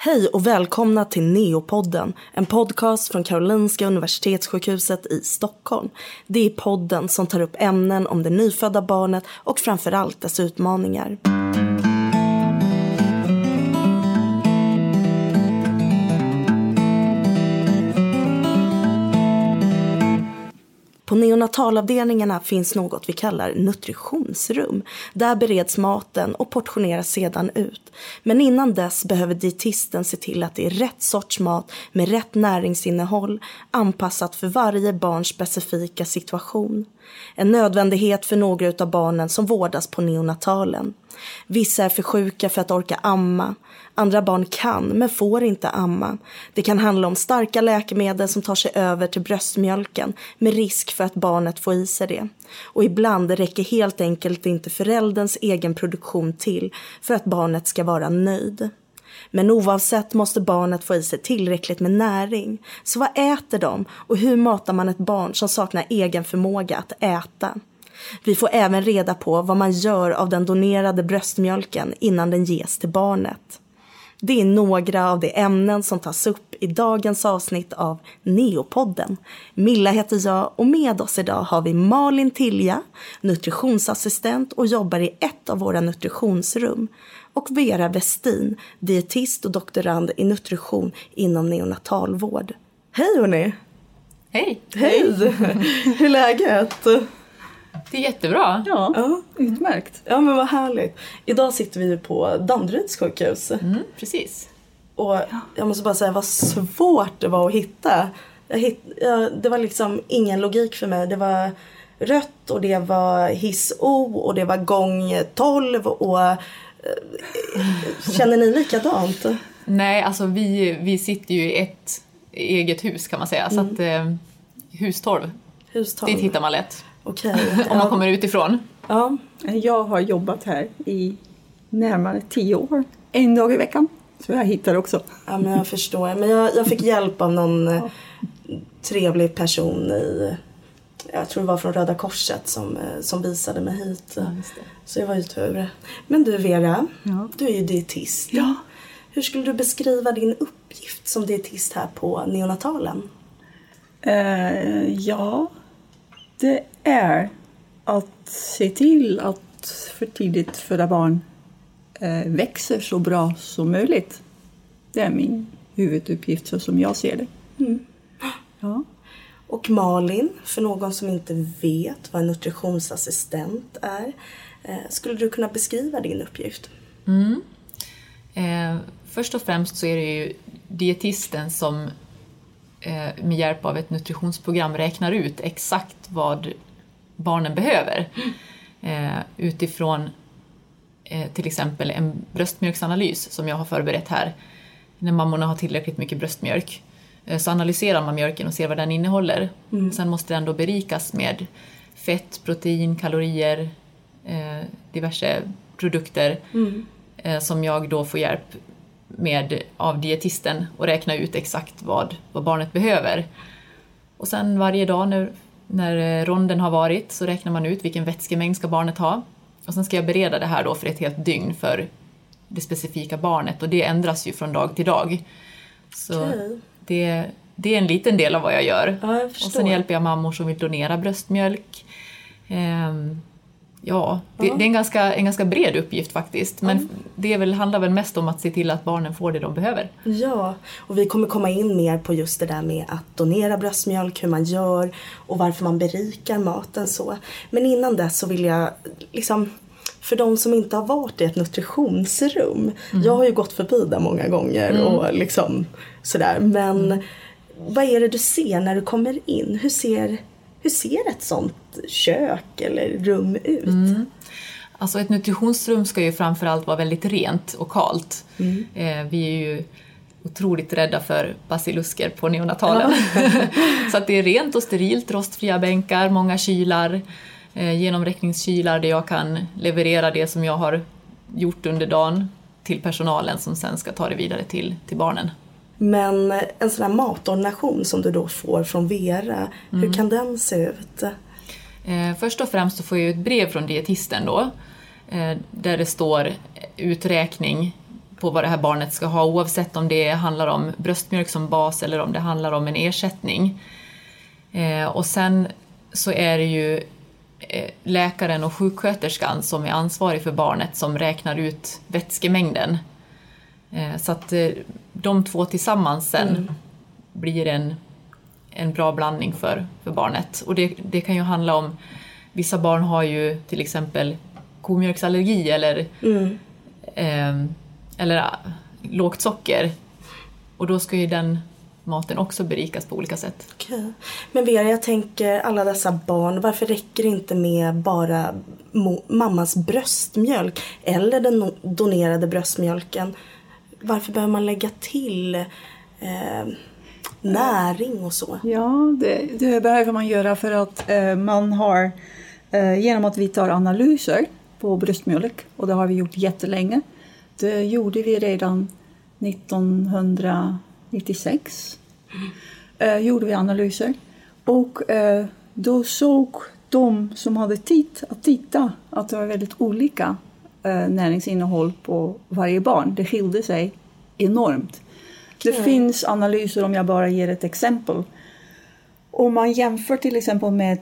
Hej och välkomna till Neopodden, en podcast från Karolinska Universitetssjukhuset i Stockholm. Det är podden som tar upp ämnen om det nyfödda barnet och framförallt dess utmaningar. På neonatalavdelningarna finns något vi kallar nutritionsrum. Där bereds maten och portioneras sedan ut. Men innan dess behöver dietisten se till att det är rätt sorts mat med rätt näringsinnehåll anpassat för varje barns specifika situation. En nödvändighet för några av barnen som vårdas på neonatalen. Vissa är för sjuka för att orka amma. Andra barn kan men får inte amma. Det kan handla om starka läkemedel som tar sig över till bröstmjölken med risk för att barnet får i sig det. Och ibland räcker helt enkelt inte förälderns egen produktion till för att barnet ska vara nöjd. Men oavsett måste barnet få i sig tillräckligt med näring. Så vad äter de och hur matar man ett barn som saknar egen förmåga att äta? Vi får även reda på vad man gör av den donerade bröstmjölken innan den ges till barnet. Det är några av de ämnen som tas upp i dagens avsnitt av Neopodden. Milla heter jag och med oss idag har vi Malin Tilja, nutritionsassistent och jobbar i ett av våra nutritionsrum. Och Vera Westin, dietist och doktorand i nutrition inom neonatalvård. Hej hörni! Hej! Hej! Hur är läget? Det är jättebra. Ja, Ja. utmärkt. Ja men vad härligt. Idag sitter vi ju på Danderyds sjukhus. Mm, precis. Och jag måste bara säga vad svårt det var att hitta. Jag hitt, jag, det var liksom ingen logik för mig. Det var rött och det var hiss O och det var gång 12 och eh, Känner ni likadant? Nej, alltså vi, vi sitter ju i ett eget hus kan man säga. Så att eh, hustorv, Hustal? dit hittar man lätt. Okej. Om man Ja. kommer utifrån. ja. Jag har jobbat här i närmare tio år. En dag i veckan. Så jag hittar också. ja, men jag förstår. Men jag, jag fick hjälp av någon eh, trevlig person i jag tror det var från Röda Korset som, eh, som visade mig hit. Så det var ju tur. Men du Vera, Ja. du är ju dietist. Ja. Hur skulle du beskriva din uppgift som dietist här på neonatalen? Eh, ja, det är att se till att för tidigt födda barn eh, växer så bra som möjligt. Det är min huvuduppgift så som jag ser det. Ja. Och Malin, för någon som inte vet vad en nutritionsassistent är, eh, skulle du kunna beskriva din uppgift? Eh, först och främst så är det ju dietisten som eh, med hjälp av ett nutritionsprogram räknar ut exakt vad barnen behöver. Eh, utifrån eh, till exempel en bröstmjölksanalys som jag har förberett här. När mammorna har tillräckligt mycket bröstmjölk eh, så analyserar man mjölken och ser vad den innehåller. Sen måste den då berikas med fett, protein, kalorier, eh, diverse produkter eh, som jag då får hjälp med av dietisten och räkna ut exakt vad, vad barnet behöver. Och sen varje dag när, när eh, ronden har varit så räknar man ut vilken vätskemängd ska barnet ha. Och sen ska jag bereda det här då för ett helt dygn för det specifika barnet och det ändras ju från dag till dag. Så Okej. det, det är en liten del av vad jag gör. Ja, jag och sen hjälper jag mammor som vill donera bröstmjölk. Ehm, ja, det, det är en ganska, en ganska bred uppgift faktiskt. Men det är väl, handlar väl mest om att se till att barnen får det de behöver. Ja, och vi kommer komma in mer på just det där med att donera bröstmjölk, hur man gör och varför man berikar maten så. Men innan dess så vill jag liksom för de som inte har varit i ett nutritionsrum. Jag har ju gått förbi där många gånger och liksom sådär. Men vad är det du ser när du kommer in? Hur ser, hur ser ett sånt kök eller rum ut? Alltså ett nutritionsrum ska ju framförallt vara väldigt rent och kalt. Eh, vi är ju otroligt rädda för basilusker på neonatalen. Så att det är rent och sterilt, rostfria bänkar, många kylar, eh, genomräckningskylar där jag kan leverera det som jag har gjort under dagen till personalen som sen ska ta det vidare till, till barnen. Men en sån här matordination som du då får från Vera, hur kan den se ut? Eh, först och främst så får jag ett brev från dietisten då, eh, där det står uträkning på vad det här barnet ska ha oavsett om det handlar om bröstmjölk som bas eller om det handlar om en ersättning. Eh, och sen så är det ju läkaren och sjuksköterskan som är ansvarig för barnet som räknar ut vätskemängden. Eh, så att eh, de två tillsammans sen mm. blir en, en bra blandning för, för barnet. Och det, det kan ju handla om, vissa barn har ju till exempel komjölksallergi eller, mm. eh, eller äh, lågt socker. Och då ska ju den maten också berikas på olika sätt. Okay. Men Vera, jag tänker alla dessa barn, varför räcker det inte med bara mammas bröstmjölk eller den donerade bröstmjölken? Varför behöver man lägga till eh, näring och så? Ja, det, det, behöver man göra för att eh, man har, eh, genom att vi tar analyser på bröstmjölk, och det har vi gjort jättelänge. Det gjorde vi redan 1996. Mm. Eh, gjorde vi analyser. Och eh, då såg de som hade tid att titta att det var väldigt olika näringsinnehåll på varje barn. Det skilde sig enormt. Det finns analyser, om jag bara ger ett exempel. Om man jämför till exempel med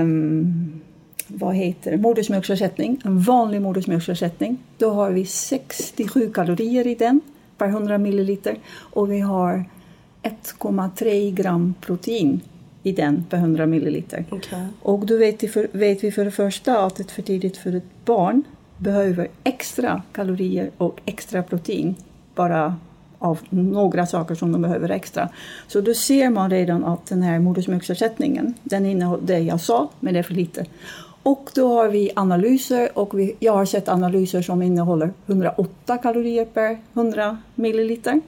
um, vad heter det, modersmjölksersättning, en vanlig modersmjölksersättning, då har vi 67 kalorier i den per 100 milliliter och vi har 1,3 gram protein i den per 100 milliliter. Okay. Och då vet vi, för, vet vi för det första att ett för tidigt för ett barn behöver extra kalorier och extra protein bara av några saker som de behöver extra. Så då ser man redan att den här modersmjölksersättningen, den innehåller det jag sa, men det är för lite. Och då har vi analyser och vi, jag har sett analyser som innehåller 108 kalorier per 100 milliliter.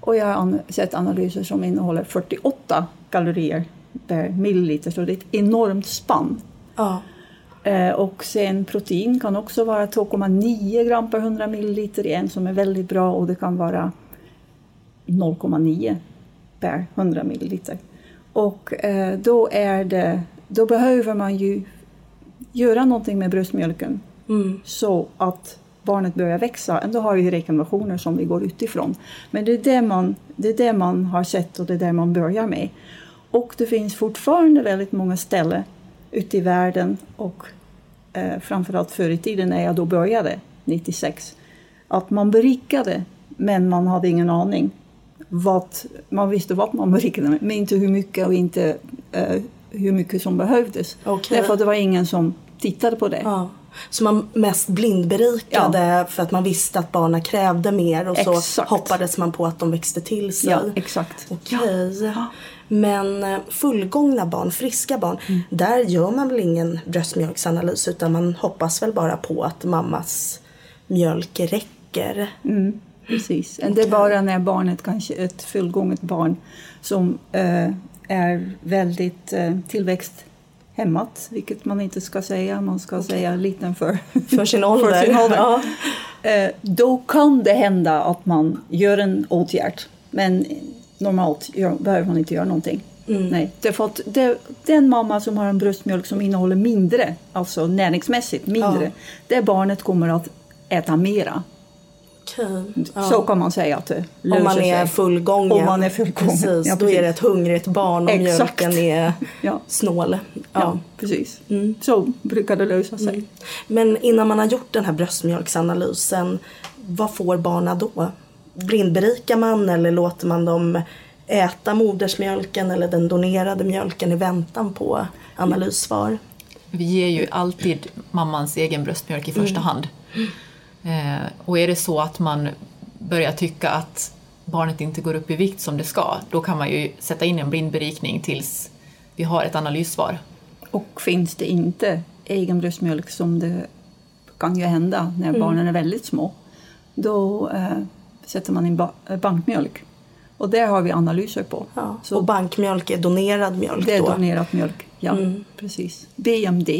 Och jag har sett analyser som innehåller 48 kalorier per milliliter, så det är ett enormt spann. Ja. Eh, och sen protein kan också vara 2,9 gram per 100 milliliter i en som är väldigt bra och det kan vara 0,9 per 100 milliliter. Och eh, då, är det, då behöver man ju göra någonting med bröstmjölken mm. så att barnet börjar växa. Ändå har vi rekommendationer som vi går utifrån. Men det är det, man, det är det man har sett och det är det man börjar med. Och det finns fortfarande väldigt många ställen ute i världen och eh, framförallt förr i tiden när jag då började, 96, att man berikade men man hade ingen aning. Vad, man visste vad man berikade med, men inte hur mycket och inte eh, hur mycket som behövdes. Okay. Därför att det var ingen som tittade på det. Ja. Så man mest blindberikade ja. för att man visste att barnen krävde mer och exakt. så hoppades man på att de växte till sig. Ja, exakt. Okej. Ja. Men eh, fullgångna barn, friska barn, mm. där gör man väl ingen bröstmjölksanalys utan man hoppas väl bara på att mammas mjölk räcker. Mm, precis. Det är bara när barnet, kanske ett fullgånget barn, som eh, är väldigt eh, tillväxthämmat, vilket man inte ska säga, man ska okay. säga liten för, för sin ålder. för sin ålder. Ja. Eh, då kan det hända att man gör en åtgärd, men normalt gör, behöver man inte göra någonting. Mm. Nej, därför att det, den mamma som har en bröstmjölk som innehåller mindre, alltså näringsmässigt mindre, ja. det barnet kommer att äta mera. Okay. Ja. Så kan man säga att det löser Om man är fullgången. Om man är fullgången. Precis, ja, precis. Då är det ett hungrigt barn och Exakt. mjölken är ja. snål. Ja, ja precis. Mm. Så brukar det lösa sig. Mm. Men innan man har gjort den här bröstmjölksanalysen, vad får barna då? Blindberikar man eller låter man dem äta modersmjölken eller den donerade mjölken i väntan på analyssvar? Vi ger ju alltid mammans egen bröstmjölk i första mm. hand. Eh, och är det så att man börjar tycka att barnet inte går upp i vikt som det ska, då kan man ju sätta in en blindberikning tills vi har ett analyssvar. Och finns det inte egen bröstmjölk som det kan ju hända när mm. barnen är väldigt små, då eh, sätter man in ba bankmjölk. Och det har vi analyser på. Ja. Så och bankmjölk är donerad mjölk? Det är då? donerad mjölk, ja. Mm. Precis. BMD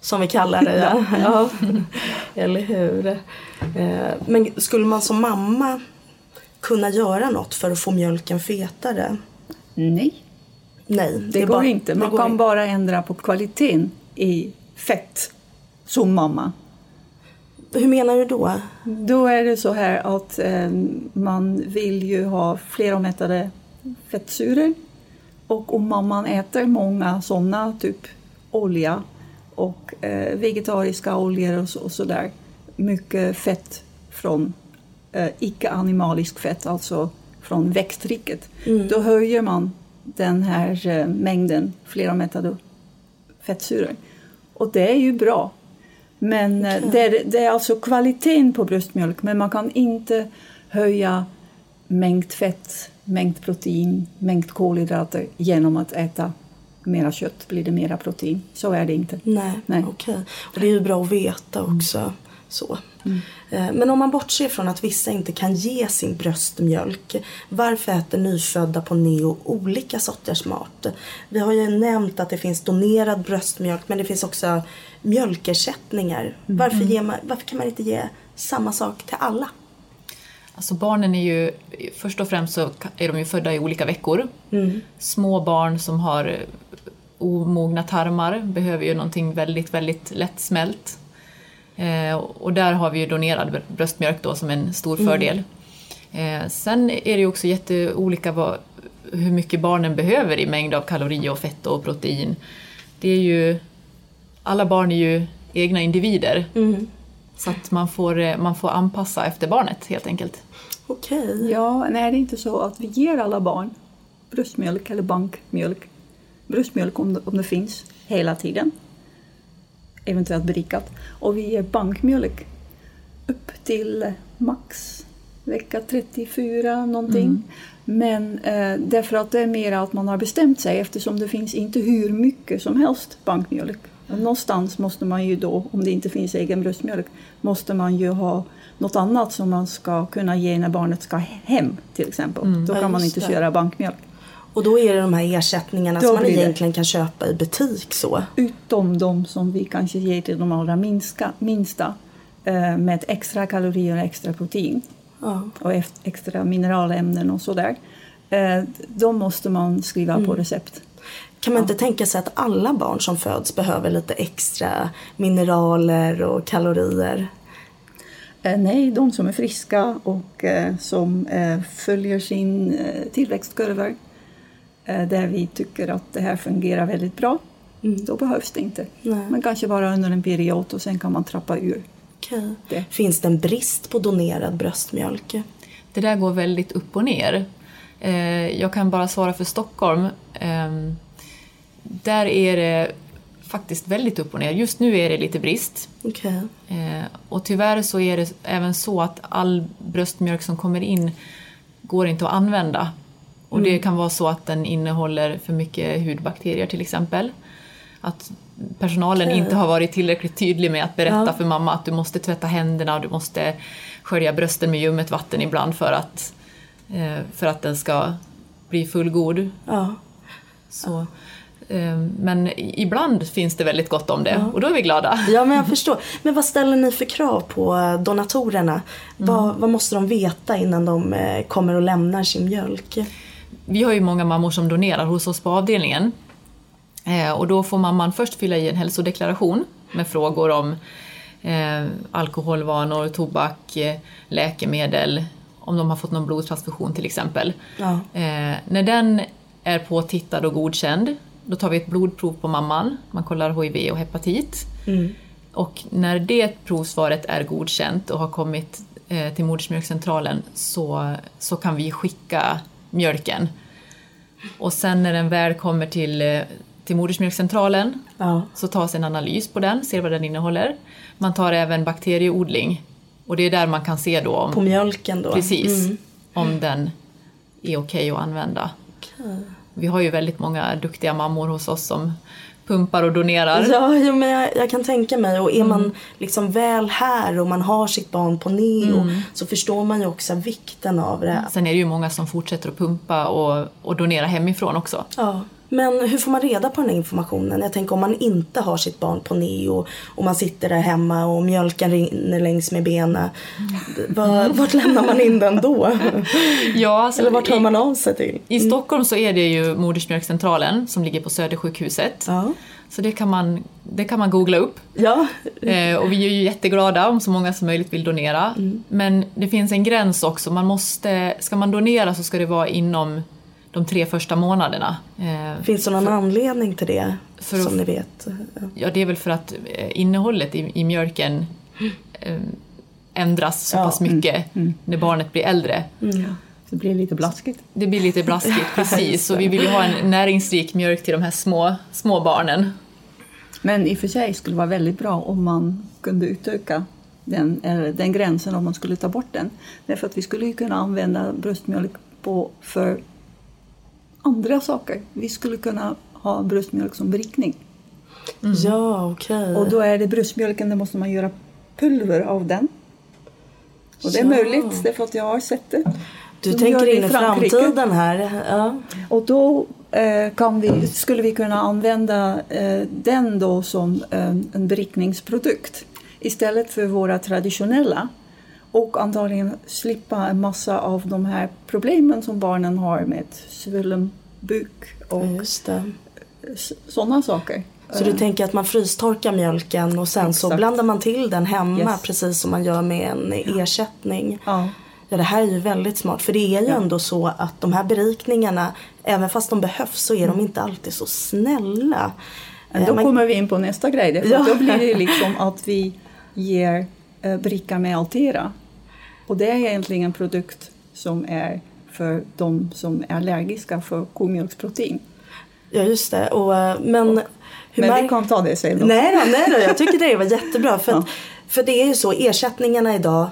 som vi kallar det. Ja. ja. Eller hur. Eh, men skulle man som mamma kunna göra något för att få mjölken fetare? Nej. Nej, det, det går bara, inte. Man kan in. bara ändra på kvaliteten i fett som mamma. Hur menar du då? Då är det så här att eh, man vill ju ha fleromättade fettsyror. Och om mamman äter många sådana, typ olja och eh, vegetariska oljor och, så, och sådär, mycket fett från eh, icke-animalisk fett, alltså från växtriket, Mm. då höjer man den här eh, mängden fleromättade fettsyror. Och det är ju bra. Men eh, det, är, det är alltså kvaliteten på bröstmjölk, men man kan inte höja mängd fett, mängd protein, mängd kolhydrater genom att äta mera kött blir det mera protein. Så är det inte. Nej, Nej. okej. Och det är ju bra att veta också. Så. Eh, Men om man bortser från att vissa inte kan ge sin bröstmjölk, varför äter nyfödda på Neo olika sorters mat? Vi har ju nämnt att det finns donerad bröstmjölk, men det finns också mjölkersättningar. Varför, ger man, varför kan man inte ge samma sak till alla? Alltså barnen är ju, först och främst så är de ju födda i olika veckor. Mm. Små barn som har omogna tarmar behöver ju någonting väldigt, väldigt lättsmält. Eh, och där har vi ju donerad bröstmjölk då som en stor fördel. Eh, sen är det ju också jätteolika vad, hur mycket barnen behöver i mängd av kalorier och fett och protein. Det är ju, alla barn är ju egna individer. Mm. Så att man får, eh, man får anpassa efter barnet helt enkelt. Okej. Ja, nej, det är inte så att vi ger alla barn bröstmjölk eller bankmjölk. Bröstmjölk om det, om det finns hela tiden, eventuellt berikat. Och vi ger bankmjölk upp till max vecka 34 någonting. Men eh, därför att det är mer att man har bestämt sig eftersom det finns inte hur mycket som helst bankmjölk. Och någonstans måste man ju då, om det inte finns egen bröstmjölk, måste man ju ha något annat som man ska kunna ge när barnet ska hem till exempel. Då Ja, kan man inte det. köra bankmjölk. Och då är det de här ersättningarna Då som man blir det. egentligen kan köpa i butik så. Utom de som vi kanske ger till de allra minsta, minsta eh, med extra kalorier och extra protein Ja. och extra mineralämnen och sådär. Eh, de måste man skriva Mm. på recept. Kan man inte tänka sig att alla barn som föds behöver lite extra mineraler och kalorier? Eh, nej, de som är friska och eh, som eh, följer sin eh, tillväxtkurva eh, där vi tycker att det här fungerar väldigt bra, då behövs det inte. Mm. Nej. Men kanske bara under en period och sen kan man trappa ur. Okej. Det. Finns det en brist på donerad bröstmjölk? Det där går väldigt upp och ner. Eh, Jag kan bara svara för Stockholm. Där är det faktiskt väldigt upp och ner. Just nu är det lite brist. Okej. Eh, Och tyvärr så är det även så att all bröstmjölk som kommer in går inte att använda. Och det kan vara så att den innehåller för mycket hudbakterier till exempel. Att personalen Okej. inte har varit tillräckligt tydlig med att berätta Ja. för mamma att du måste tvätta händerna och du måste skölja brösten med ljummet vatten ibland för att, eh, för att den ska bli fullgod. Ja. Så, men ibland finns det väldigt gott om det och då är vi glada. ja, men jag förstår. Men vad ställer ni för krav på donatorerna? Vad, vad måste de veta innan de eh, kommer och lämnar sin mjölk? Vi har ju många mammor som donerar hos oss på avdelningen. Eh, och då får mamman först fylla i en hälsodeklaration med frågor om eh, alkoholvanor, tobak, eh, läkemedel, om de har fått någon blodtransfusion till exempel. Ja. Eh, när den är påtittad och godkänd, då tar vi ett blodprov på mamman. Man kollar HIV och hepatit. Mm. Och när det provsvaret är godkänt och har kommit eh, till modersmjölkcentralen så, så kan vi skicka mjölken. Och sen när den väl kommer till, eh, till modersmjölkcentralen Ja. så tas en analys på den, ser vad den innehåller. Man tar även bakterieodling och det är där man kan se då om, På mjölken då? precis, Mm. om den är okej att använda. Vi har ju väldigt många duktiga mammor hos oss som pumpar och donerar. Ja, jo, men jag, jag kan tänka mig. Och är man liksom väl här och man har sitt barn på neo så förstår man ju också vikten av det. Sen är det ju många som fortsätter att pumpa och, och donera hemifrån också. Ja. Men hur får man reda på den här informationen? Jag tänker om man inte har sitt barn på neo och man sitter där hemma och mjölken rinner längs med benen. Var, vart lämnar man in den då? Ja, alltså, Eller vart hör man av sig till? I Stockholm så är det ju Modersmjölkcentralen som ligger på Södersjukhuset. Ja. Så det kan man, det kan man googla upp. Ja, Eh, och vi är ju jätteglada om så många som möjligt vill donera. Men det finns en gräns också. Man måste, ska man donera så ska det vara inom de tre första månaderna. Eh, finns det någon anledning till det för att- som ni vet? Ja, det är väl för att eh, innehållet i, i mjölken eh, ändras så Ja, pass mycket när barnet blir äldre. Det blir lite blaskigt. Det blir lite blaskigt, precis. Så vi vill ju ha en näringsrik mjölk till de här små, små barnen. Men i och för sig skulle det vara väldigt bra om man kunde utöka den, eller den gränsen om man skulle ta bort den. Därför att vi skulle ju kunna använda bröstmjölk på, för andra saker. Vi skulle kunna ha bröstmjölk som berikning. Ja, okej. Och då är det bröstmjölken, då måste man göra pulver av den. Och det är Ja. möjligt, därför att jag har sett det. Du De tänker in i framtiden här. Ja. Och då eh, kan vi, skulle vi kunna använda eh, den då som eh, en berikningsprodukt istället för våra traditionella och antagligen slippa en massa av de här problemen som barnen har med svullen buk och sådana saker. Så du tänker att man frystorkar mjölken och sen så Exakt. blandar man till den hemma Yes. precis som man gör med en ersättning. Ja, Ja, det här är ju väldigt smart. För det är ju ändå så att de här berikningarna, även fast de behövs så är de inte alltid så snälla. men Eh, då man- kommer vi in på nästa grej. Ja. Då blir det liksom att vi ger eh, bricka med Altera. Och det är egentligen en produkt som är för de som är allergiska för komjölksprotein. Ja, just det. Och, eh, men Men vi kan ta det sen. Nej då, nej då, jag tycker det var jättebra. För, Ja. att, för det är ju så, ersättningarna idag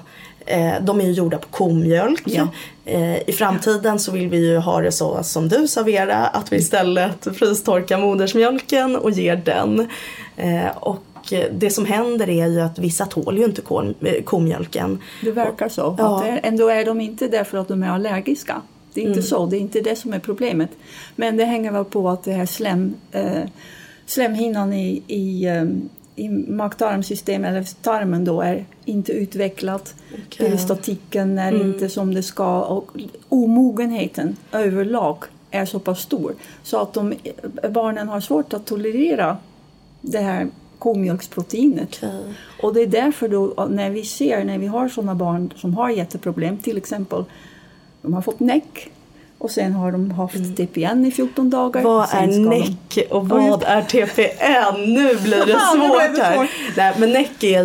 eh, de är ju gjorda på komjölk. Ja. Eh, I framtiden så vill vi ju ha det så som du sa Vera, att vi istället frystorkar modersmjölken och ger den. Eh, och eh, det som händer är ju att vissa tål ju inte eh, komjölken. Det verkar så. Ja. Att det är, ändå är de inte därför att de är allergiska. Det är inte så, det är inte det som är problemet. Men det hänger väl på att det här slem, eh, slemhinnan i, i, eh, i mag-tarmsystemet, eller tarmen då, är inte utvecklat. Okej. Peristatiken är inte som det ska och omogenheten överlag är så pass stor så att de, barnen har svårt att tolerera det här komjölksproteinet. Okej. Och det är därför då när vi ser, när vi har sådana barn som har jätteproblem, till exempel de har fått näck och sen har de haft TPN i 14 dagar. Mm. Vad är ska de- och vad är TPN? Nu blir det svårt här. Nej, men NEC är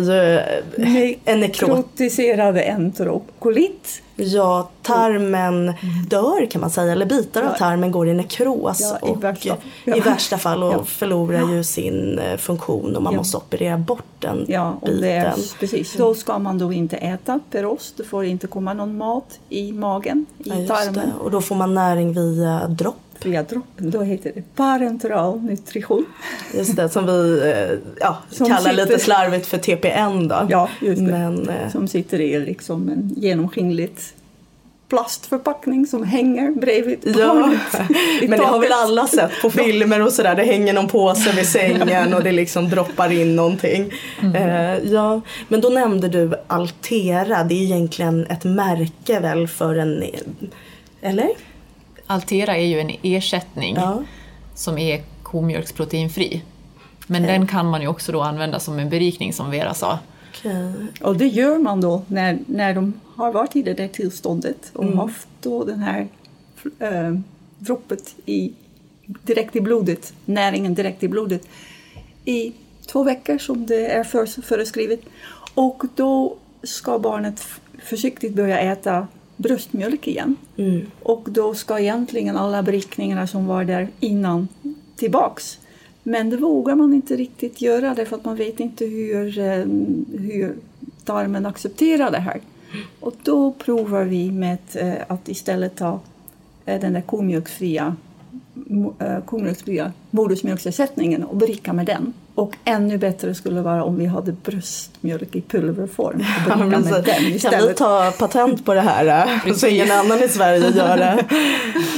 ju en nekrot. Nekrotiserade enterokolit. Ja, tarmen dör kan man säga, eller bitar av tarmen går i nekros Ja, i och värsta- i ja. värsta fall och Ja. förlorar ju sin eh, funktion och man måste operera bort den Ja, biten. är, precis. Då ska man då inte äta perost. Det får inte komma någon mat i magen, i tarmen. det. Och då får man näring via dropp. Droppen. Då heter det parenteral nutrition. Just det, som vi eh, ja, Som kallar lite sitter- slarvigt för TPN då. Ja, just det. Men, eh, Som sitter i liksom en genomskinligt plastförpackning som hänger bredvid Ja, barnet i men det har väl alla sett på filmer och sådär. Det hänger någon påse vid sängen och det liksom droppar in någonting. Eh, ja, men då nämnde du Altera. Det är egentligen ett märke väl för en... Eller? Altera är ju en ersättning Ja. som är komjölksproteinfri. Men den kan man ju också då använda som en berikning som Vera sa. Okej. Och det gör man då när, när de har varit i det där tillståndet och haft då den här äh, droppet i, direkt i blodet, näringen direkt i blodet i två veckor som det är för, föreskrivet. Och då ska barnet försiktigt börja äta bröstmjölk igen. Mm. Och då ska egentligen alla berikningarna som var där innan tillbaks. Men det vågar man inte riktigt göra därför att man vet inte hur, eh, hur tarmen accepterar det här. Och då provar vi med eh, att istället ta eh, den där komjölksfria, komjölksfria modersmjölksersättningen och berika med den. Och ännu bättre skulle vara om vi hade bröstmjölk i pulverform Ja, men så- kan vi ta patent på det här? eh, Så ingen annan i Sverige gör det.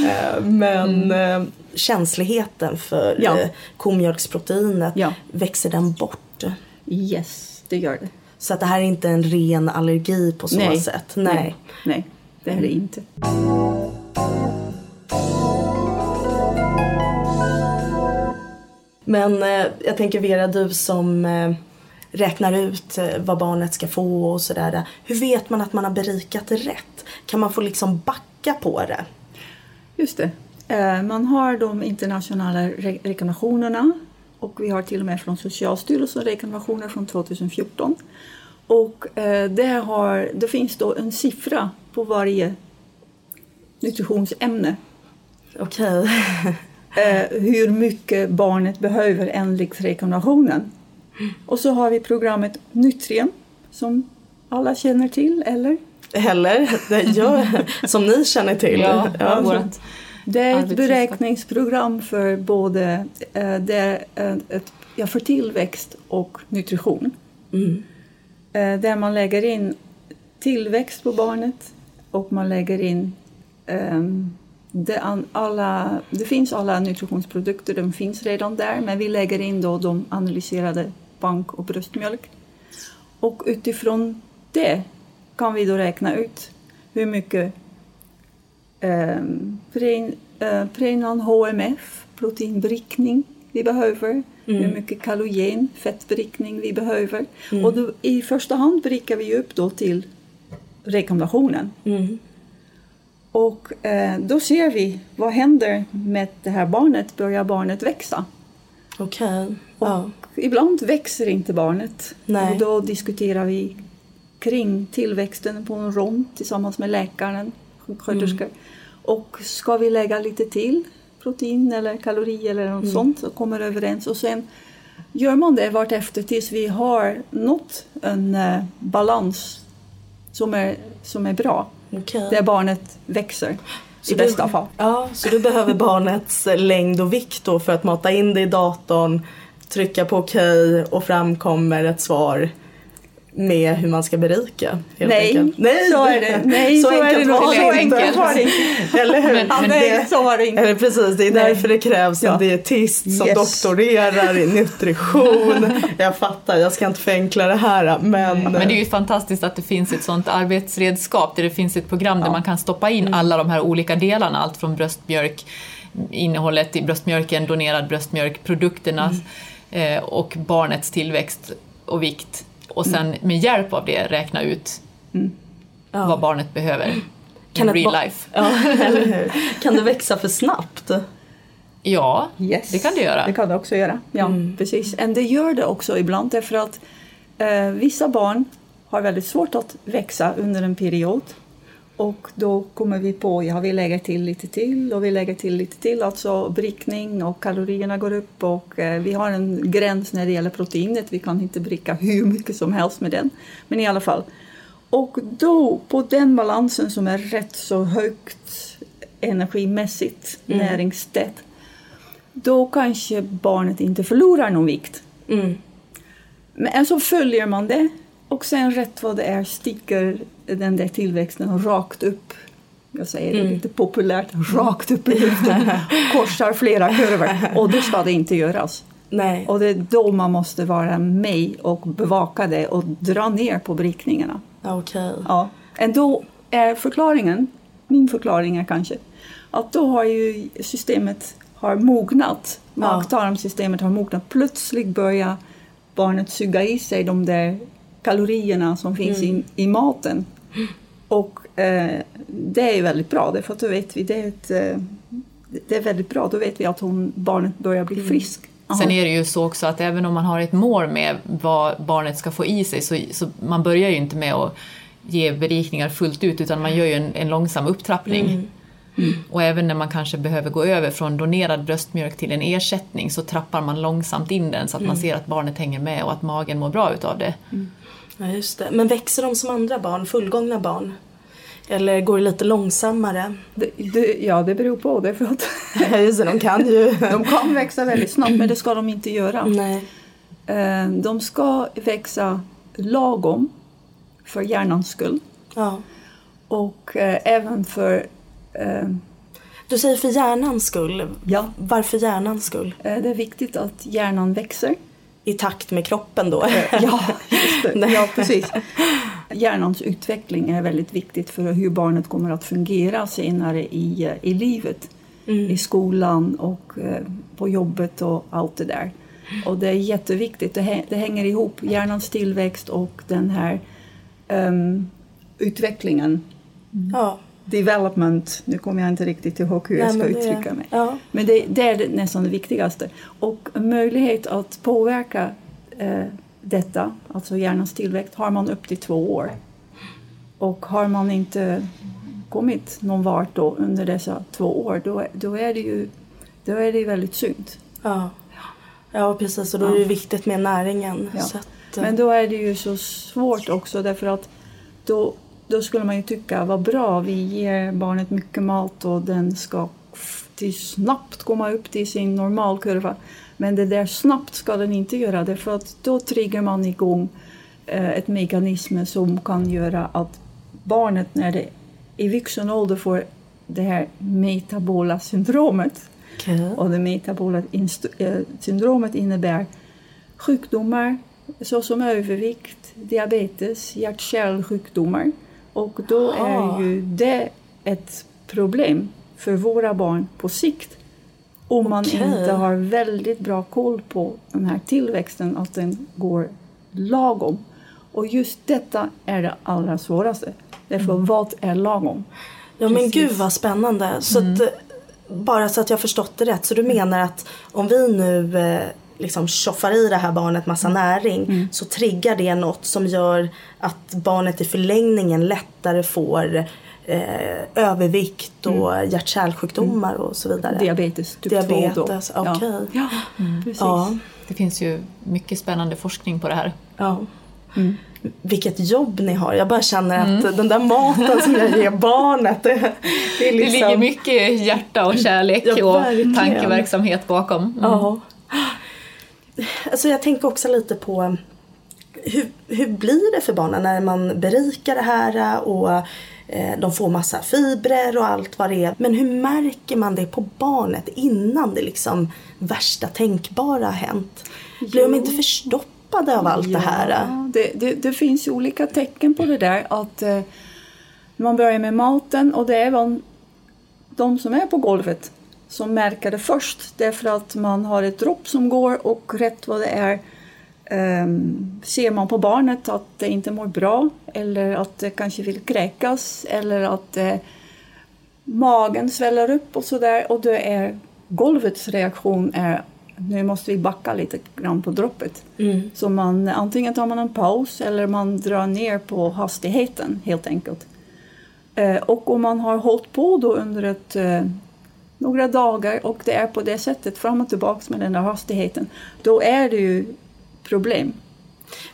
Eh, Men eh, känsligheten för Ja. komjölksproteinet, Ja. växer den bort? Yes, det gör det. Så att det här är inte en ren allergi på så Nej. sätt? Nej. Nej, nej, det är det inte. Men eh, jag tänker Vera, du som eh, räknar ut eh, vad barnet ska få och sådär. Hur vet man att man har berikat rätt? Kan man få liksom backa på det? Just det. Eh, Man har de internationella re- rekommendationerna och vi har till och med från Socialstyrelsen rekommendationer från 2014. Och eh, det, har, det finns då en siffra på varje nutritionsämne. Okej. Eh, hur mycket barnet behöver enligt rekommendationen. Och så har vi programmet Nutrien som alla känner till, eller? Eller? Gör, som ni känner till. Ja, vårat Det är ett beräkningsprogram för både eh, det ett, ja, för tillväxt och nutrition. Mm. Eh, där man lägger in tillväxt på barnet och man lägger in ehm, det, alla, det finns alla nutritionsprodukter, de finns redan där men vi lägger in då de analyserade bank och bröstmjölk. Och utifrån det kan vi då räkna ut hur mycket um, prein, uh, Preinan HMF, proteinbrickning vi behöver, hur mycket kalogen, fettbrickning vi behöver. Och då, i första hand brickar vi upp då till rekommendationen. Mm. Och eh, då ser vi vad händer med det här barnet, börjar barnet växa? Okej. Ja. Ibland växer inte barnet. Nej. Och då diskuterar vi kring tillväxten på en rond tillsammans med läkaren, sjuksköterskor. Och ska vi lägga lite till protein eller kalori eller något sånt och kommer överens. Och sen gör man det vartefter tills vi har nått en eh, balans som är, som är bra. Okej. Där barnet växer Så i bästa du, fall. Ja, så du behöver barnets längd och vikt då för att mata in det i datorn, trycka på okej och framkommer ett svar med hur man ska berika. helt Nej, enkelt. Nej, så är det. Nej, så, är det enkelt var Så det inte. enkelt var det inte. Eller hur? Men- Ja, men nej, det, så var det inte. eller precis, det är Nej. därför det krävs en Ja. dietist som Yes. doktorerar i nutrition. jag fattar, jag ska inte förenkla det här men... Men det är ju fantastiskt att det finns ett sånt arbetsredskap där det finns ett program där man kan stoppa in alla de här olika delarna, allt från bröstmjölk, innehållet i bröstmjölken, donerad bröstmjölk, produkterna eh, och barnets tillväxt och vikt. Och sen med hjälp av det räkna ut Ja. vad barnet behöver Kan in real life. Ja, eller hur? Kan det växa för snabbt? Ja, Yes. det kan det göra. Det kan det också göra. Ja, precis. Men det gör det också ibland därför att eh, vissa barn har väldigt svårt att växa under en period. Och då kommer vi på, ja vi lägger till lite till och vi lägger till lite till, alltså brickning och kalorierna går upp och eh, vi har en gräns när det gäller proteinet, vi kan inte bricka hur mycket som helst med den. Men i alla fall. Och då, på den balansen som är rätt så högt energimässigt, näringstätt, då kanske barnet inte förlorar någon vikt. Mm. Men så följer man det och sen rätt vad det är sticker den där tillväxten rakt upp. Jag säger det lite populärt, rakt upp i luften. Korsar flera kurvor. Och det ska det inte göras. Nej. Och det är då man måste vara med och bevaka det och dra ner på brickningarna. Okej. Ja. Ändå är förklaringen, min förklaring är kanske, att då har ju systemet har mognat. Mag-tarmsystemet har mognat. Plötsligt börjar barnet suga i sig de där kalorierna som finns i, i maten. Och eh, det är väldigt bra, därför att då vet vi, det är, ett, eh, det är väldigt bra, då vet vi att hon, barnet börjar bli frisk. Sen är det ju så också att även om man har ett mål med vad barnet ska få i sig så, så man börjar ju inte med att ge berikningar fullt ut utan man gör ju en, en långsam upptrappning. Och även när man kanske behöver gå över från donerad bröstmjölk till en ersättning så trappar man långsamt in den så att man ser att barnet hänger med och att magen mår bra utav det. Ja, just det. Men växer de som andra barn, fullgångna barn? Eller går det lite långsammare? Det, det, ja, det beror på. Att Ja, just det, de kan ju... de kan växa väldigt snabbt, men det ska de inte göra. Nej. Eh, De ska växa lagom för hjärnans skull Ja. och eh, även för eh, Du säger för hjärnans skull. Ja. Varför hjärnans skull? eh, det är viktigt att hjärnan växer. I takt med kroppen då? Ja, just det. ja precis. Hjärnans utveckling är väldigt viktigt för hur barnet kommer att fungera senare i, eh, i livet. I skolan och eh, på jobbet och allt det där. Och det är jätteviktigt. Det, hä- det hänger ihop, hjärnans tillväxt och den här ehm, utvecklingen. Ja. Development, nu kommer jag inte riktigt ihåg hur jag Nej, ska men det- uttrycka mig. Ja. Men det, det är det nästan det viktigaste. Och möjlighet att påverka eh, detta, alltså hjärnans tillväxt, har man upp till två år. Och har man inte kommit någon vart då under dessa två år, då, då är det ju då är det väldigt synd. Ja. ja, precis. Och då är det viktigt med näringen. Ja. Att, eh, Men då är det ju så svårt också därför att då, då skulle man ju tycka vad bra, vi ger barnet mycket mat och den ska till snabbt komma upp till sin normalkurva. Men det där snabbt ska den inte göra därför att då triggar man igång eh, ett mekanism som kan göra att barnet när det i vuxen ålder får det här metabola syndromet okej. och det metabola eh, syndromet innebär sjukdomar såsom övervikt, diabetes, hjärt-kärlsjukdomar. Och då är ju det ett problem för våra barn på sikt. Om man Okej. inte har väldigt bra koll på den här tillväxten, att den går lagom. Och just detta är det allra svåraste. Därför vad är lagom? Ja men Precis. gud vad spännande. Så att, eh, bara så att jag förstått det rätt. Så du menar att om vi nu eh, liksom tjoffar i det här barnet massa näring så triggar det något som gör att barnet i förlängningen lättare får eh, övervikt och hjärt-kärlsjukdomar och så vidare. Diabetes typ 2 då. Diabetes, okej. Ja, ja precis. Ja, Det finns ju mycket spännande forskning på det här. ja. Vilket jobb ni har. Jag bara känner att den där maten som jag ger barnet. Det, det är Det liksom... ligger mycket hjärta och kärlek Ja, och tankeverksamhet bakom. Mm. Ja. Alltså jag tänker också lite på hur, hur blir det för barnen när man berikar det här och eh, de får massa fibrer och allt vad det är. Men hur märker man det på barnet innan det liksom värsta tänkbara har hänt? Blir de inte förstoppade av allt det här? Ja, det, det, det finns ju olika tecken på det där. Att eh, man börjar med maten och det är väl de som är på golvet som märker det först. Därför att man har ett dropp som går och rätt vad det är ehm, ser man på barnet att det inte mår bra eller att det kanske vill kräkas eller att eh, magen sväller upp och sådär och då är golvets reaktion är nu måste vi backa lite grann på droppet. Mm. Så man, antingen tar man en paus eller man drar ner på hastigheten helt enkelt. Eh, och om man har hållit på då under ett, eh, några dagar och det är på det sättet fram och tillbaka med den där hastigheten, då är det ju problem.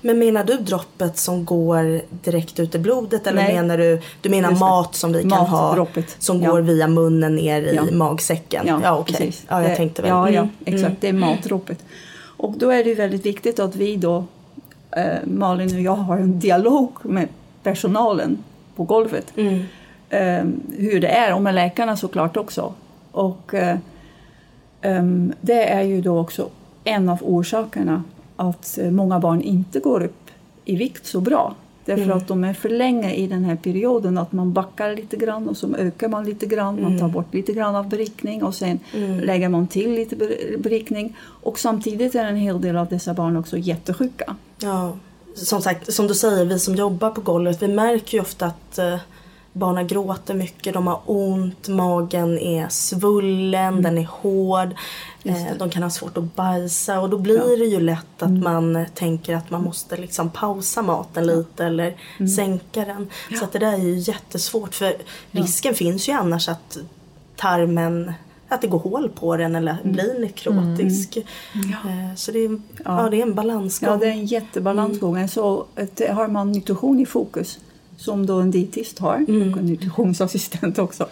Men menar du droppet som går direkt ut i blodet eller Nej. menar du, du menar mat som vi kan ha Matdroppet. som Ja. går via munnen ner i Ja. magsäcken? Ja, okej. precis. Ja, jag tänkte väl. Ja, ja Mm, exakt. mm. Det är matdroppet. Och då är det väldigt viktigt att vi då, eh, Malin och jag, har en dialog med personalen på golvet. Mm. eh, hur det är och med läkarna såklart också. Och ehm, det är ju då också en av orsakerna att eh, många barn inte går upp i vikt så bra. Därför Mm. att de är för länge i den här perioden att man backar lite grann och så ökar man lite grann, man tar bort lite grann av berikning och sen Mm. lägger man till lite ber- berikning. Och samtidigt är en hel del av dessa barn också jättesjuka. Ja, som sagt, som du säger, vi som jobbar på golvet, vi märker ju ofta att eh, barnen gråter mycket, de har ont, magen är svullen, den är hård, eh, de kan ha svårt att bajsa och då blir Ja. det ju lätt att man eh, tänker att man måste liksom pausa maten lite eller sänka den. Så att det där är ju jättesvårt för risken finns ju annars att tarmen att det går hål på den eller blir nekrotisk. Eh, Så det är, ja. det är en balansgång. Ja, det är en jättebalansgång. Så att har man nutrition i fokus, som då en dietist har, och en nutritionsassistent också.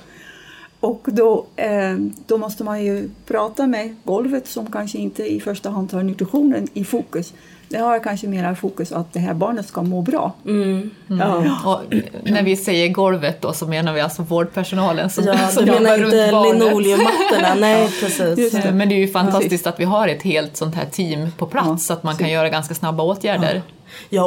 Och då, eh, då måste man ju prata med golvet som kanske inte i första hand har nutritionen i fokus. Det har kanske mer fokus att det här barnet ska må bra. Mm. Ja. Och när vi säger golvet då så menar vi alltså vårdpersonalen som, Ja, som jobbar menar runt inte barnet. linoleummattorna? Nej, precis. Det. Men det är ju fantastiskt att vi har ett helt sånt här team på plats Ja, så att man kan göra ganska snabba åtgärder. Ja,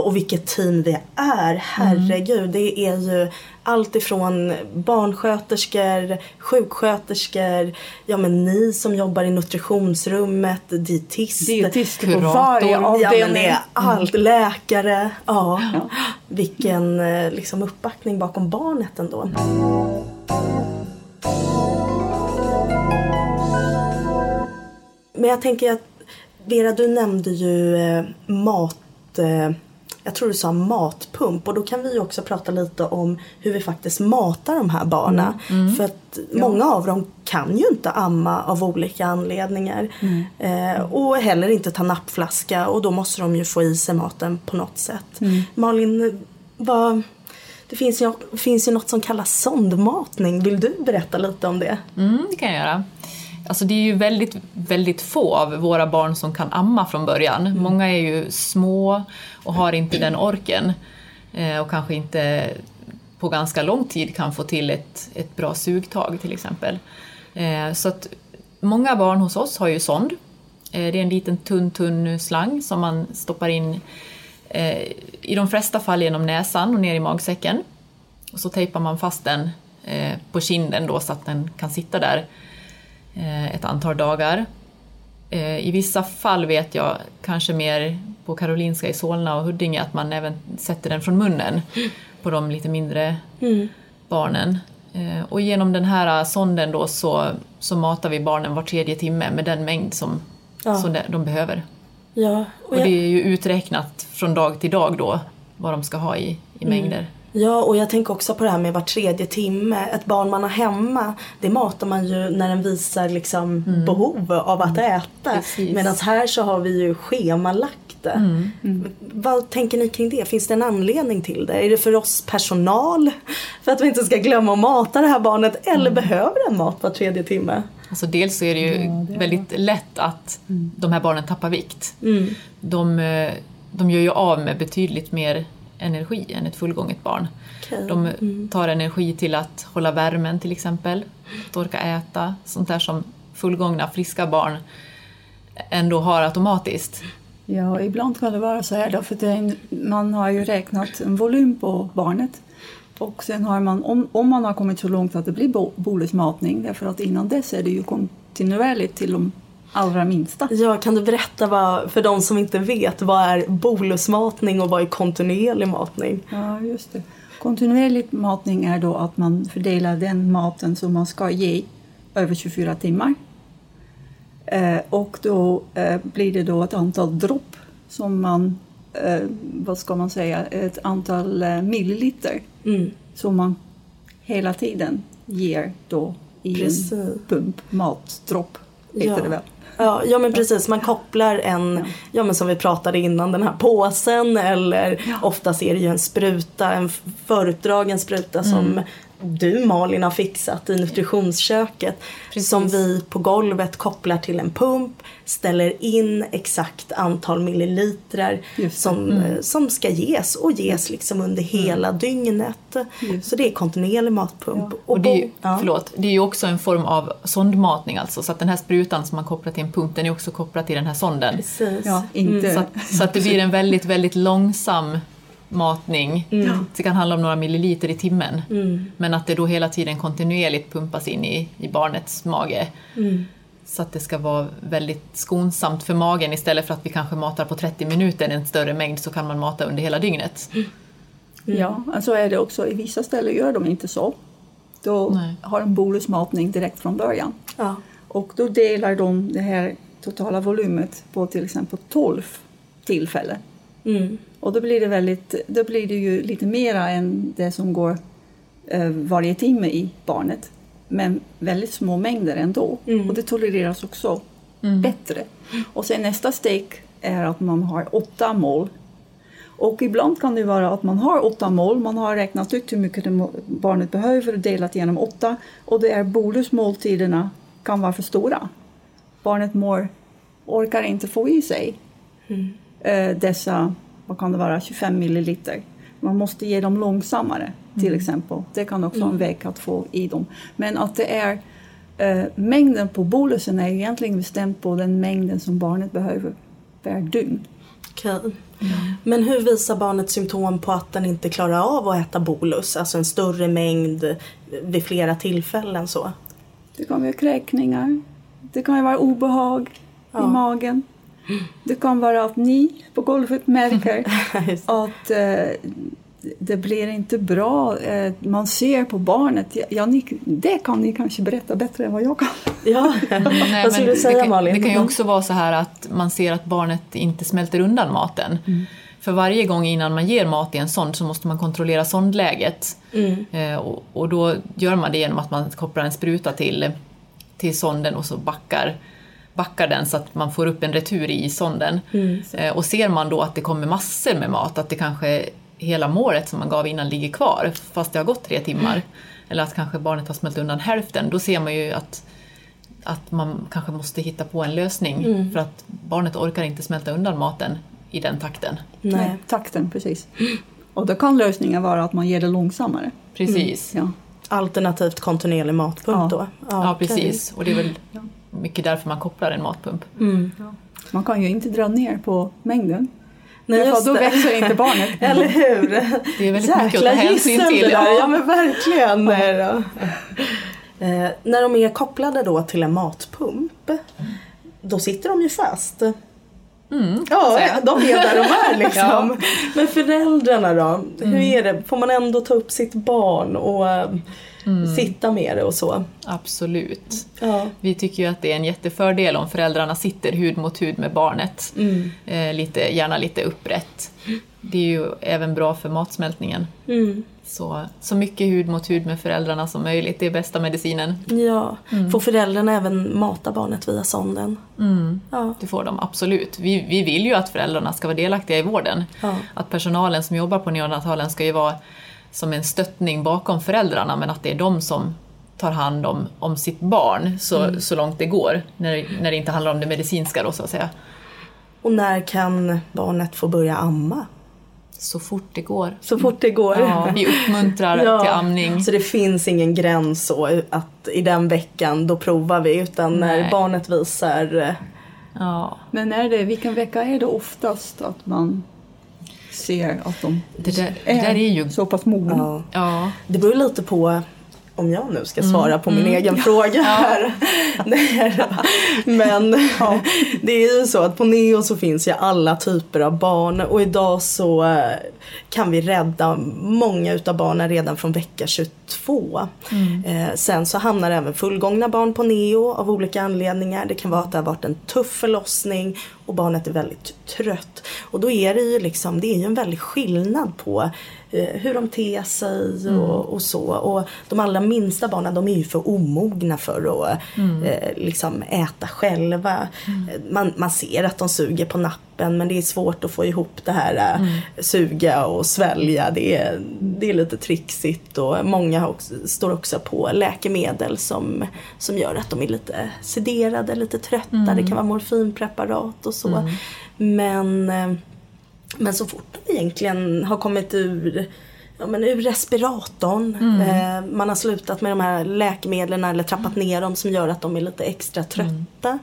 och vilket team vi är. Herregud, det är ju allt ifrån barnsköterskor, sjuksköterskor, ja men ni som jobbar i nutritionsrummet, dietist, Dietister på Kurator. varje ja, avdelning. är allt, läkare. Ja. Vilken eh, liksom, uppbackning bakom barnet ändå. Men jag tänker att Vera, du nämnde ju eh, mat... Eh, jag tror du sa matpump och då kan vi också prata lite om hur vi faktiskt matar de här barnen. För att många av dem kan ju inte amma av olika anledningar. Eh, och heller inte ta nappflaska och då måste de ju få i sig maten på något sätt. Malin, vad... Det finns ju, finns ju något som kallas sondmatning. Vill du berätta lite om det? Mm, det kan jag göra. Alltså det är ju väldigt, väldigt få av våra barn som kan amma från början. Många är ju små och har inte den orken eh, och kanske inte på ganska lång tid kan få till ett, ett bra sugtag till exempel. Eh, Så att många barn hos oss har ju sond. Eh, Det är en liten tunn, tunn slang som man stoppar in i de flesta fall genom näsan och ner i magsäcken. Och så tejpar man fast den på kinden då så att den kan sitta där ett antal dagar. Eh, I vissa fall vet jag, kanske mer på Karolinska i Solna och Huddinge, att man även sätter den från munnen på de lite mindre barnen. Eh, Och genom den här sonden då så, så matar vi barnen var tredje timme med den mängd som, Ja. som de- behöver. Ja, Och det är ju uträknat från dag till dag då vad de ska ha i, i mängder. Ja, och jag tänker också på det här med var tredje timme. Ett barn man har hemma, det matar man ju när den visar liksom behov av att äta. Precis. Medan här så har vi ju schemalagt det. Vad tänker ni kring det? Finns det en anledning till det? Är det för oss personal? För att vi inte ska glömma att mata det här barnet? Eller behöver den mat var tredje timme? Alltså dels så är det ju väldigt lätt att de här barnen tappar vikt. De, eh, de gör ju av med betydligt mer energi än ett fullgånget barn. Okej. De tar energi till att hålla värmen till exempel, att orka äta, sånt där som fullgångna friska barn ändå har automatiskt. Ja, ibland kan det vara så här då, för det är en, man har ju räknat en volym på barnet. Och sen har man, om, om man har kommit så långt att det blir bo- bolusmatning, därför att innan dess är det ju kontinuerligt till de allra minsta. Ja, kan du berätta vad, för de som inte vet, vad är bolusmatning och vad är kontinuerlig matning? Ja, just det. Kontinuerlig matning är då att man fördelar den maten som man ska ge över 24 timmar. Eh, och då eh, blir det då ett antal dropp som man, eh, vad ska man säga, ett antal eh, milliliter Mm. som man hela tiden ger då i Precis. en pump, matdropp heter Ja. det väl. Ja, ja men precis, man kopplar en, ja. men som vi pratade innan, den här påsen eller oftast är det ju en spruta, en förutdragen spruta som du Malin har fixat i nutritionsköket. Precis. Som vi på golvet kopplar till en pump, ställer in exakt antal millilitrar det. som, eh, som ska ges och ges liksom under hela dygnet. Just Så det är kontinuerlig matpump. Och det är, ju, ja. förlåt, det är ju också en form av sondmatning alltså, så att den här sprutan som man kopplar till en pump, den är också kopplad till den här sonden. Precis. Ja, inte... Så att, så att det blir en väldigt, väldigt långsam matning. Det kan handla om några milliliter i timmen. Men att det då hela tiden kontinuerligt pumpas in i, i barnets mage. Så att det ska vara väldigt skonsamt för magen istället för att vi kanske matar på 30 minuter en större mängd så kan man mata under hela dygnet. Ja, så är det också. I vissa ställen gör de inte så. Då Nej. har de bolusmatning direkt från början. Ja. Och då delar de det här totala volymet på till exempel 12 tillfällen. Mm. Och då blir det, väldigt, då blir det ju lite mera än det som går eh, varje timme i barnet. Men väldigt små mängder ändå. Mm. Och det tolereras också bättre. Och sen nästa steg är att man har åtta mål. Och ibland kan det vara att man har åtta mål, man har räknat ut hur mycket barnet behöver och delat genom åtta. Och det är bolusmåltiderna kan vara för stora. Barnet mår, orkar inte få i sig eh, dessa, vad kan det vara, 25 milliliter. Man måste ge dem långsammare till exempel. Det kan också vara en väg att få i dem. Men att det är eh, mängden på bolusen är egentligen bestämt på den mängden som barnet behöver per dygn. Okej. Men hur visar barnet symptom på att den inte klarar av att äta bolus? Alltså en större mängd vid flera tillfällen så? Det kan vara kräkningar. Det kan vara obehag Ja. i magen. Det kan vara att ni på golvet märker att eh, det blir inte bra. Eh, man ser på barnet. Ja, ni, det kan ni kanske berätta bättre än vad jag kan. Ja, Nej, vad skulle du säga det kan, Malin? Det kan ju också vara så här att man ser att barnet inte smälter undan maten. För varje gång innan man ger mat i en sond så måste man kontrollera sondläget. Mm. Eh, och, och då gör man det genom att man kopplar en spruta till, till sonden och så backar, backar den så att man får upp en retur i sonden. Mm. Eh, och ser man då att det kommer massor med mat, att det kanske hela målet som man gav innan ligger kvar fast det har gått tre timmar, eller att kanske barnet har smält undan hälften, då ser man ju att att man kanske måste hitta på en lösning Mm. för att barnet orkar inte smälta undan maten i den takten. Nej. takten precis. Och då kan lösningen vara att man ger det långsammare. Precis. Ja. Alternativt kontinuerlig matpump Ja. då? Ja, okej. precis. Och det är väl mycket därför man kopplar en matpump. Mm. Man kan ju inte dra ner på mängden. Nej, just då det. växer inte barnet. Eller hur? Det är väldigt mycket att ta hänsyn till. det där. Ja, Ja. men verkligen. Nej då. Eh, när de är kopplade då till en matpump, då sitter de ju fast. Mm, Ja, de är där de är liksom. Ja. Men föräldrarna då? Hur är det? Får man ändå ta upp sitt barn och eh, sitta med det och så? Absolut. Ja. Vi tycker ju att det är en jättefördel om föräldrarna sitter hud mot hud med barnet. Mm. Eh, lite, gärna lite upprätt. Det är ju även bra för matsmältningen. Mm. Så, så mycket hud mot hud med föräldrarna som möjligt, det är bästa medicinen. Ja. Får föräldrarna även mata barnet via sonden? Mm. Ja. Det får de absolut. Vi, vi vill ju att föräldrarna ska vara delaktiga i vården. Ja. Att personalen som jobbar på neonatalen ska ju vara som en stöttning bakom föräldrarna men att det är de som tar hand om, om sitt barn så, så långt det går. När, när det inte handlar om det medicinska då så att säga. Och när kan barnet få börja amma? Så fort det går. Så fort det går. Ja, vi uppmuntrar Ja, till amning. Så det finns ingen gräns så att i den veckan då provar vi utan när Nej. barnet visar eh, Ja, Men är det, vilken vecka är det oftast att man ser att de det där, det där är ju... så pass mogna? ja. Ja, Det beror lite på om jag nu ska Mm. svara på min egen fråga här. Men det är ju så att på Neo så finns ju alla typer av barn och idag så eh, kan vi rädda många utav barnen redan från vecka 22. Eh, sen så hamnar även fullgångna barn på Neo av olika anledningar. Det kan vara att det har varit en tuff förlossning och barnet är väldigt trött. Och då är det ju liksom, det är ju en väldig skillnad på eh, hur de ter sig och, och så. Och de allra minsta barnen de är ju för omogna för att eh, liksom äta själva. Eh, Man, man ser att de suger på nappen men det är svårt att få ihop det här eh, suga och svälja. Det är, det är lite trixigt och många också, står också på läkemedel som, som gör att de är lite sederade, lite trötta. Det kan vara morfinpreparat och så. Men eh, men så fort de egentligen har kommit ur, ja, men ur respiratorn, eh, man har slutat med de här läkemedlen eller trappat ner dem som gör att de är lite extra trötta.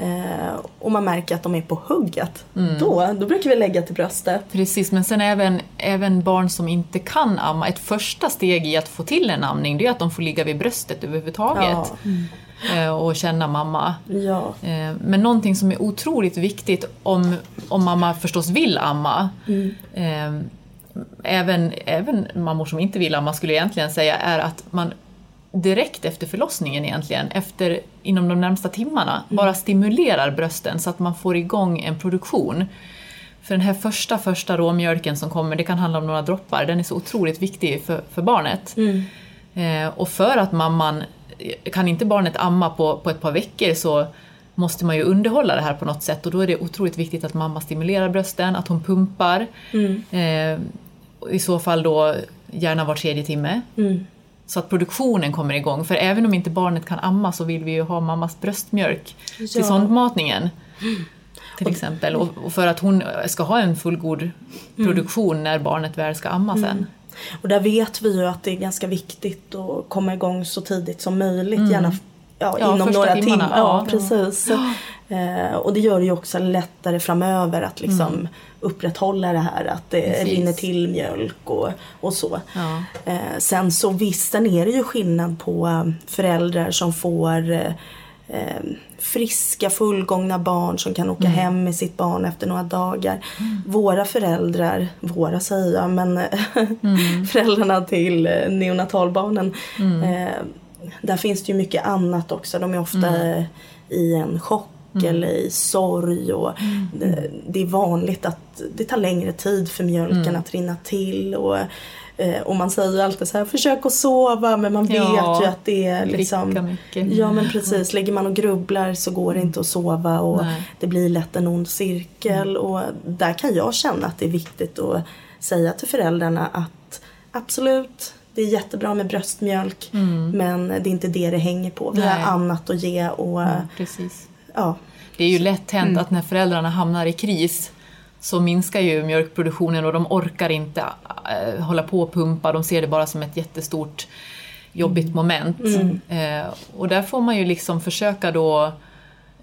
Eh, och man märker att de är på hugget. Då, då brukar vi lägga till bröstet. Precis, men sen även, även barn som inte kan amma, ett första steg i att få till en amning det är att de får ligga vid bröstet överhuvudtaget eh, och känna mamma. Ja. Eh, Men någonting som är otroligt viktigt om, om mamma förstås vill amma, eh, även, även mammor som inte vill amma skulle jag egentligen säga, är att man direkt efter förlossningen egentligen, efter, inom de närmsta timmarna, bara stimulerar brösten så att man får igång en produktion. För den här första, första råmjölken som kommer, det kan handla om några droppar, den är så otroligt viktig för, för barnet. Eh, och för att mamman, kan inte barnet amma på, på ett par veckor så måste man ju underhålla det här på något sätt och då är det otroligt viktigt att mamma stimulerar brösten, att hon pumpar. Eh, och I så fall då gärna var tredje timme. Så att produktionen kommer igång, för även om inte barnet kan amma så vill vi ju ha mammas bröstmjölk Ja. till sondmatningen. Till exempel, och, och för att hon ska ha en fullgod produktion när barnet väl ska amma sen. Och där vet vi ju att det är ganska viktigt att komma igång så tidigt som möjligt. Gärna ja, Ja, inom några timmarna, timmar. Ja, precis. Eh, och det gör det ju också lättare framöver att liksom upprätthålla det här att det Precis. rinner till mjölk och, och så. Eh, sen så visst, sen är det ju skillnad på eh, föräldrar som får eh, eh, friska fullgångna barn som kan åka hem med sitt barn efter några dagar. Våra föräldrar, våra säger jag, men eh, föräldrarna till eh, neonatalbarnen. Eh, där finns det ju mycket annat också. De är ofta eh, i en chock eller i sorg. Och det, det är vanligt att det tar längre tid för mjölken att rinna till. Och, eh, och man säger alltid så här, försök att sova men man vet Ja, ju att det är liksom mycket. Ja men precis, ligger man och grubblar så går det inte att sova och Nej. det blir lätt en ond cirkel. Och där kan jag känna att det är viktigt att säga till föräldrarna att absolut, det är jättebra med bröstmjölk men det är inte det det hänger på. Vi Nej. har annat att ge och Precis. ja. Det är ju lätt hänt att när föräldrarna hamnar i kris så minskar ju mjölkproduktionen och de orkar inte eh, hålla på och pumpa, de ser det bara som ett jättestort jobbigt moment. Eh, och där får man ju liksom försöka då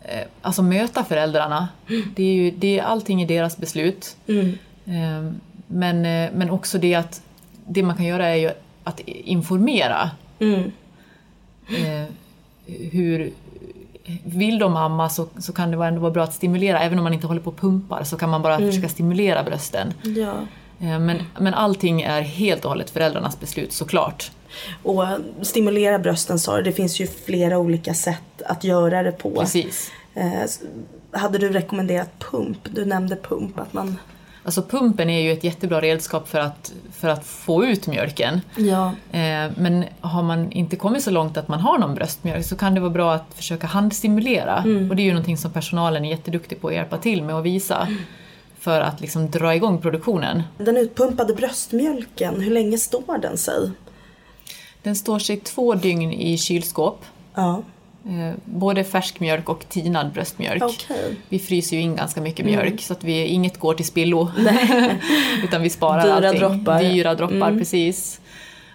eh, alltså möta föräldrarna. Det är ju, det är allting i deras beslut. Mm. Eh, men, eh, men också det att det man kan göra är ju att informera. Mm. Eh, hur, vill de amma så, så kan det ändå vara bra att stimulera, även om man inte håller på och pumpar så kan man bara försöka stimulera brösten. Ja. Eh, Men, men allting är helt och hållet föräldrarnas beslut såklart. Och stimulera brösten sa du, det finns ju flera olika sätt att göra det på. Precis. Eh, hade du rekommenderat pump? Du nämnde pump, att man... Alltså pumpen är ju ett jättebra redskap för att, för att få ut mjölken. Ja. Eh, Men har man inte kommit så långt att man har någon bröstmjölk så kan det vara bra att försöka handstimulera. Och det är ju någonting som personalen är jätteduktig på att hjälpa till med att visa. För att liksom dra igång produktionen. Den utpumpade bröstmjölken, hur länge står den sig? Den står sig två dygn i kylskåp. Ja, Både färskmjölk och tinad bröstmjölk. okej. Vi fryser ju in ganska mycket mjölk så att vi, inget går till spillo. Utan vi sparar Dyra allting. droppar. Dyra droppar, precis.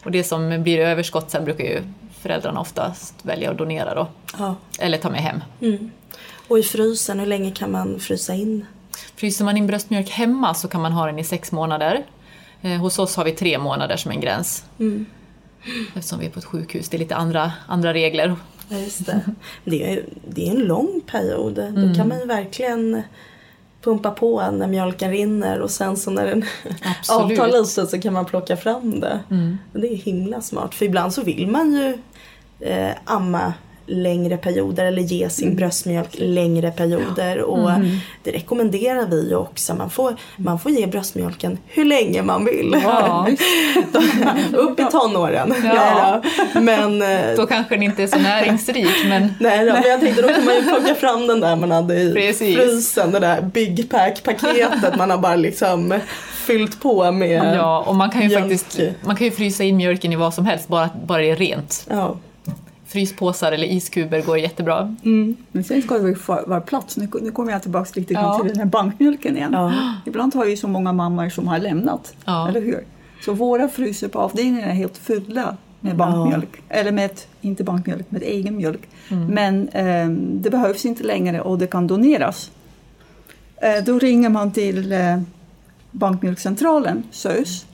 Och det som blir överskott sen brukar ju föräldrarna oftast välja att donera då. Ja. Eller ta med hem. Och i frysen, hur länge kan man frysa in? Fryser man in bröstmjölk hemma så kan man ha den i sex månader. Eh, hos oss har vi tre månader som en gräns. Eftersom vi är på ett sjukhus, det är lite andra, andra regler. Ja, just det. Det är, det är en lång period. Då kan man ju verkligen pumpa på när mjölken rinner och sen så när den avtar lite så kan man plocka fram det. Det är himla smart för ibland så vill man ju eh, amma längre perioder eller ge sin bröstmjölk längre perioder och det rekommenderar vi också. Man får, man får ge bröstmjölken hur länge man vill. Ja, Upp i tonåren. Ja. Då. Men eh, då kanske den inte är så näringsrik men Nej då, men jag tänkte då kan man ju plocka fram den där man hade i Precis. frysen, det där Big Pack-paketet man har bara liksom fyllt på med. Ja, och man kan ju Mjölk. faktiskt man kan ju frysa in mjölken i vad som helst, bara, bara det är rent. Ja. Fryspåsar eller iskuber går jättebra. Men sen ska få- vara plats. Nu, nu kommer jag tillbaka lite Ja. till den här bankmjölken igen. Ja. Ibland har vi ju så många mammor som har lämnat, Ja. eller hur? Så våra fryser på avdelningen är helt fulla med bankmjölk. Eller med, inte bankmjölk, med egen mjölk. Men ehm, det behövs inte längre och det kan doneras. Eh, då ringer man till eh, Bankmjölkcentralen, SÖS.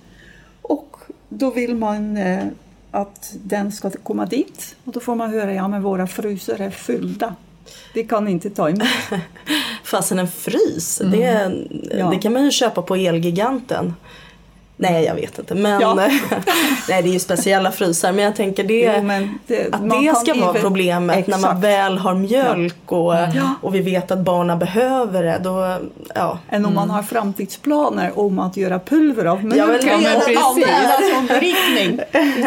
Och då vill man eh, att den ska komma dit. Och då får man höra, ja men våra frysar är fyllda. Vi kan inte ta emot. Fastän en frys, det, Ja. det kan man ju köpa på Elgiganten. Nej jag vet inte men Ja. nej det är ju speciella frysar men jag tänker det Jo, men det- att det ska vara problemet när man Exakt. väl har mjölk och, Ja. och vi vet att barnen behöver det då, ja. Än om man har framtidsplaner om att göra pulver av mjölk Ja, men redan använda där. som berikning.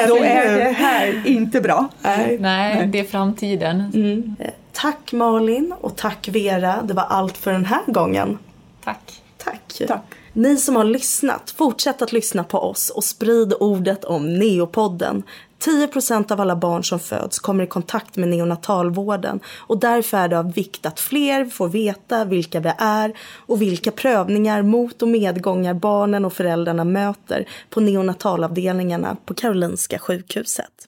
Då är det här inte bra. Nej. Nej, det är framtiden. Eh, Tack Malin och tack Vera, det var allt för den här gången. Tack. Tack. Tack. Ni som har lyssnat, fortsätt att lyssna på oss och sprid ordet om Neopodden. 10% av alla barn som föds kommer i kontakt med neonatalvården och därför är det av vikt att fler får veta vilka vi är och vilka prövningar, mot och medgångar barnen och föräldrarna möter på neonatalavdelningarna på Karolinska sjukhuset.